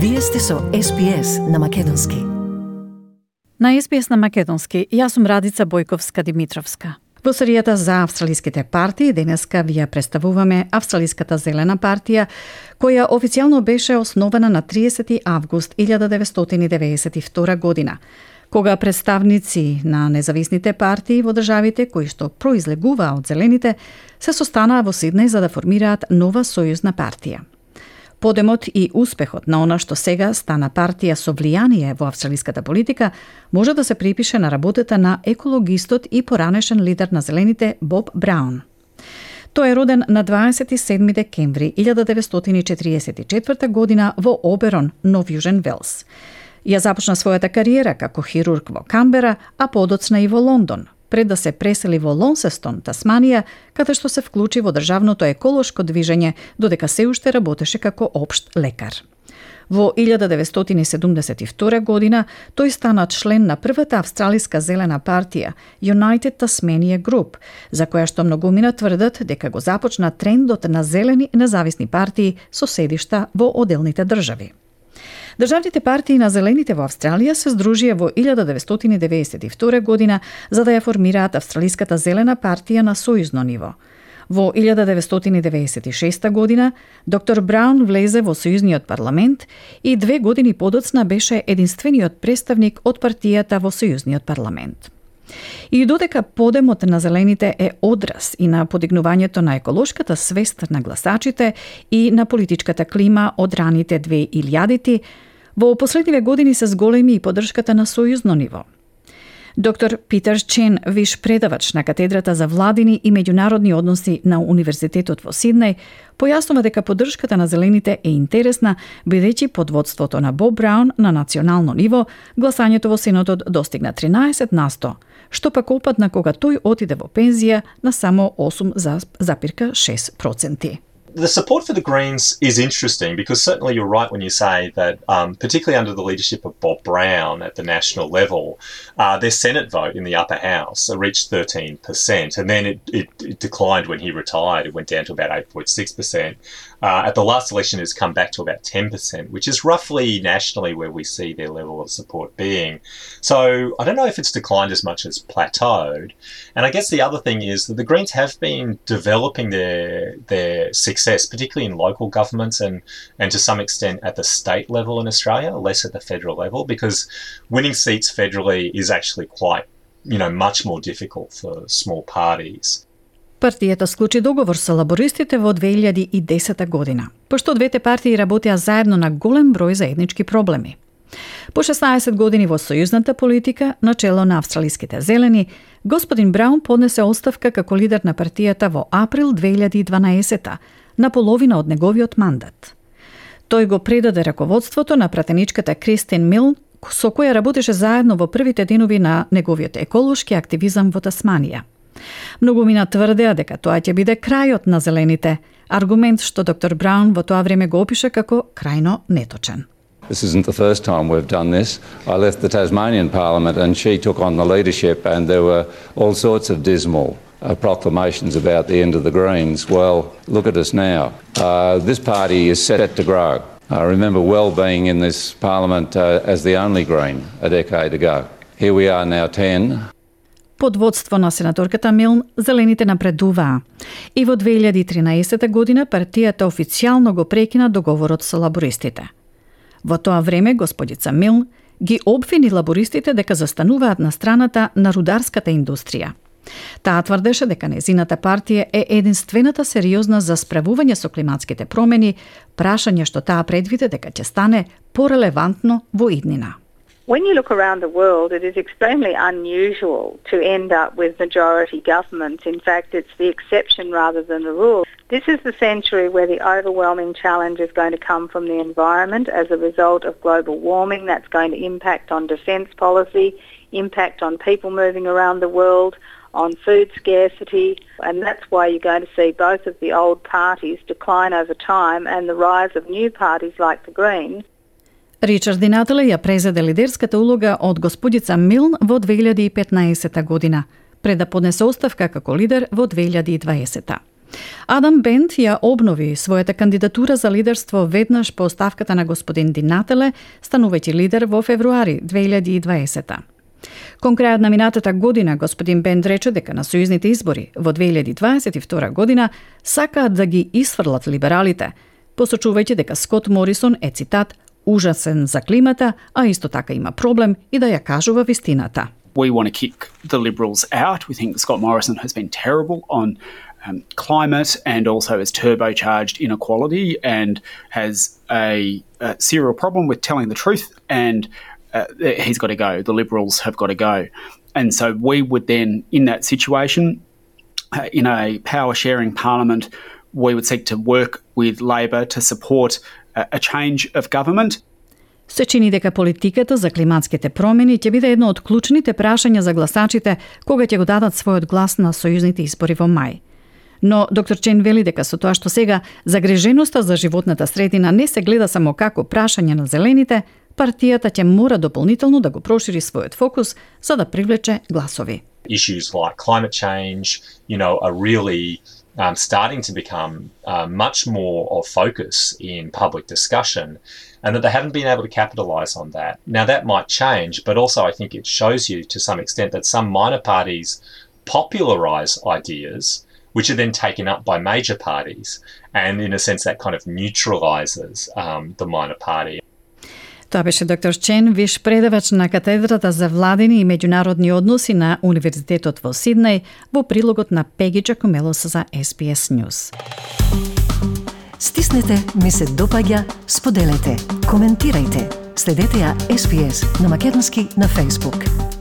Вие сте со SPS на Македонски. На SBS на Македонски, јас сум Радица Бојковска Димитровска. Во серијата за австралиските партии денеска ви ја представуваме Австралиската зелена партија, која официјално беше основана на 30 август 1992 година кога представници на независните партии во државите кои што произлегуваа од зелените се состанаа во Сиднеј за да формираат нова сојузна партија. Подемот и успехот на она што сега стана партија со влијание во австралиската политика може да се припише на работата на екологистот и поранешен лидер на зелените Боб Браун. Тој е роден на 27 декември 1944 година во Оберон, Нов Јужен Велс. Ја започна својата кариера како хирург во Камбера, а подоцна и во Лондон, пред да се пресели во Лонсестон, Тасманија, каде што се вклучи во државното еколошко движење, додека се уште работеше како општ лекар. Во 1972 година тој стана член на првата австралиска зелена партија United Tasmania Group, за која што многумина тврдат дека го започна трендот на зелени независни партии со седишта во отделните држави. Државните партии на зелените во Австралија се здружија во 1992 година за да ја формираат Австралиската зелена партија на сојузно ниво. Во 1996 година доктор Браун влезе во сојузниот парламент и две години подоцна беше единствениот представник од партијата во сојузниот парламент. И додека подемот на зелените е одраз и на подигнувањето на еколошката свест на гласачите и на политичката клима од раните две илјадити, Во последниве години се зголеми и поддршката на сојузно ниво. Доктор Питер Чен, виш предавач на катедрата за владини и меѓународни односи на Универзитетот во Сиднеј, појаснува дека поддршката на зелените е интересна, бидејќи под водството на Боб Браун на национално ниво, гласањето во Сенотот достигна 13 на 100, што пак опадна кога тој отиде во пензија на само 8,6% the support for the Greens is interesting because certainly you're right when you say that, um, particularly under the leadership of Bob Brown at the national level, uh, their Senate vote in the upper house reached 13%, and then it, it, it, declined when he retired. It went down to about 8.6%. Uh, at the last election, it's come back to about 10%, which is roughly nationally where we see their level of support being. So I don't know if it's declined as much as plateaued. And I guess the other thing is that the Greens have been developing their their success, particularly in local governments and and to some extent at the state level in Australia, less at the federal level, because winning seats federally is actually quite you know much more difficult for small parties. Партијата склучи договор со лабористите во 2010 година, пошто двете партии работеа заедно на голем број заеднички проблеми. По 16 години во сојузната политика, начело на австралиските зелени, господин Браун поднесе оставка како лидер на партијата во април 2012 на половина од неговиот мандат. Тој го предаде раководството на пратеничката Кристин Мил, со која работеше заедно во првите денови на неговиот еколошки активизам во Тасманија – Многумина тврдеа дека тоа ќе биде крајот на зелените, аргумент што доктор Браун во тоа време го опиша како крајно неточен. This isn't the first time we've done this. I left the Tasmanian Parliament and she took on the leadership, and there were all sorts of dismal uh, proclamations about the end of the Greens. Well, look at us now. Uh, this party is set to grow. I remember well being in this Parliament uh, as the only Green a decade ago. Here we are now 10. Под водство на сенаторката Милн, зелените напредуваа. И во 2013 година партијата официјално го прекина договорот со лабористите. Во тоа време господица Милн ги обвини лабористите дека застануваат на страната на рударската индустрија. Таа тврдеше дека незината партија е единствената сериозна за справување со климатските промени, прашање што таа предвиде дека ќе стане порелевантно во иднина. When you look around the world, it is extremely unusual to end up with majority governments. In fact, it's the exception rather than the rule. This is the century where the overwhelming challenge is going to come from the environment as a result of global warming. That's going to impact on defence policy, impact on people moving around the world, on food scarcity, and that's why you're going to see both of the old parties decline over time and the rise of new parties like the Greens Ричард Динателе ја презеде лидерската улога од господица Милн во 2015 година, пред да поднесе оставка како лидер во 2020. Адам Бент ја обнови својата кандидатура за лидерство веднаш по оставката на господин Динателе, станувајќи лидер во февруари 2020 Кон крајот на минатата година, господин Бенд рече дека на сојузните избори во 2022 година сакаат да ги исфрлат либералите, посочувајќи дека Скот Морисон е цитат ужасен за климата, а исто така има проблем и да ја кажува вистината. We want to kick the Liberals out. We think Scott Morrison has been terrible on um, climate and also has turbocharged inequality and has a, a serial problem with telling the truth and Uh, uh, he's got to go. The Liberals have got to go. And so we would then, in that situation, uh, in a power sharing parliament, we would seek to work with Labor to support a, a change of government. Се чини дека политиката за климатските промени ќе биде едно од клучните прашања за гласачите кога ќе го дадат својот глас на сојузните избори во мај. Но доктор Чен вели дека со тоа што сега загреженоста за животната средина не се гледа само како прашање на зелените, партијата ќе мора дополнително да го прошири својот фокус за да привлече гласови. Issues like climate change, you know, are really um, starting to become uh, much more of focus in public discussion and that they haven't been able to capitalize on that. Now, that might change, but also I think it shows you to some extent that some minor parties popularize ideas which are then taken up by major parties. And in a sense, that kind of neutralizes um, the minor party. Тоа беше доктор Чен, виш предавач на катедрата за владини и меѓународни односи на Универзитетот во Сиднеј, во прилогот на Пеги Джакомелос за SBS News. Стиснете, ми се допаѓа, споделете, коментирајте. Следете ја SBS на Македонски на Facebook.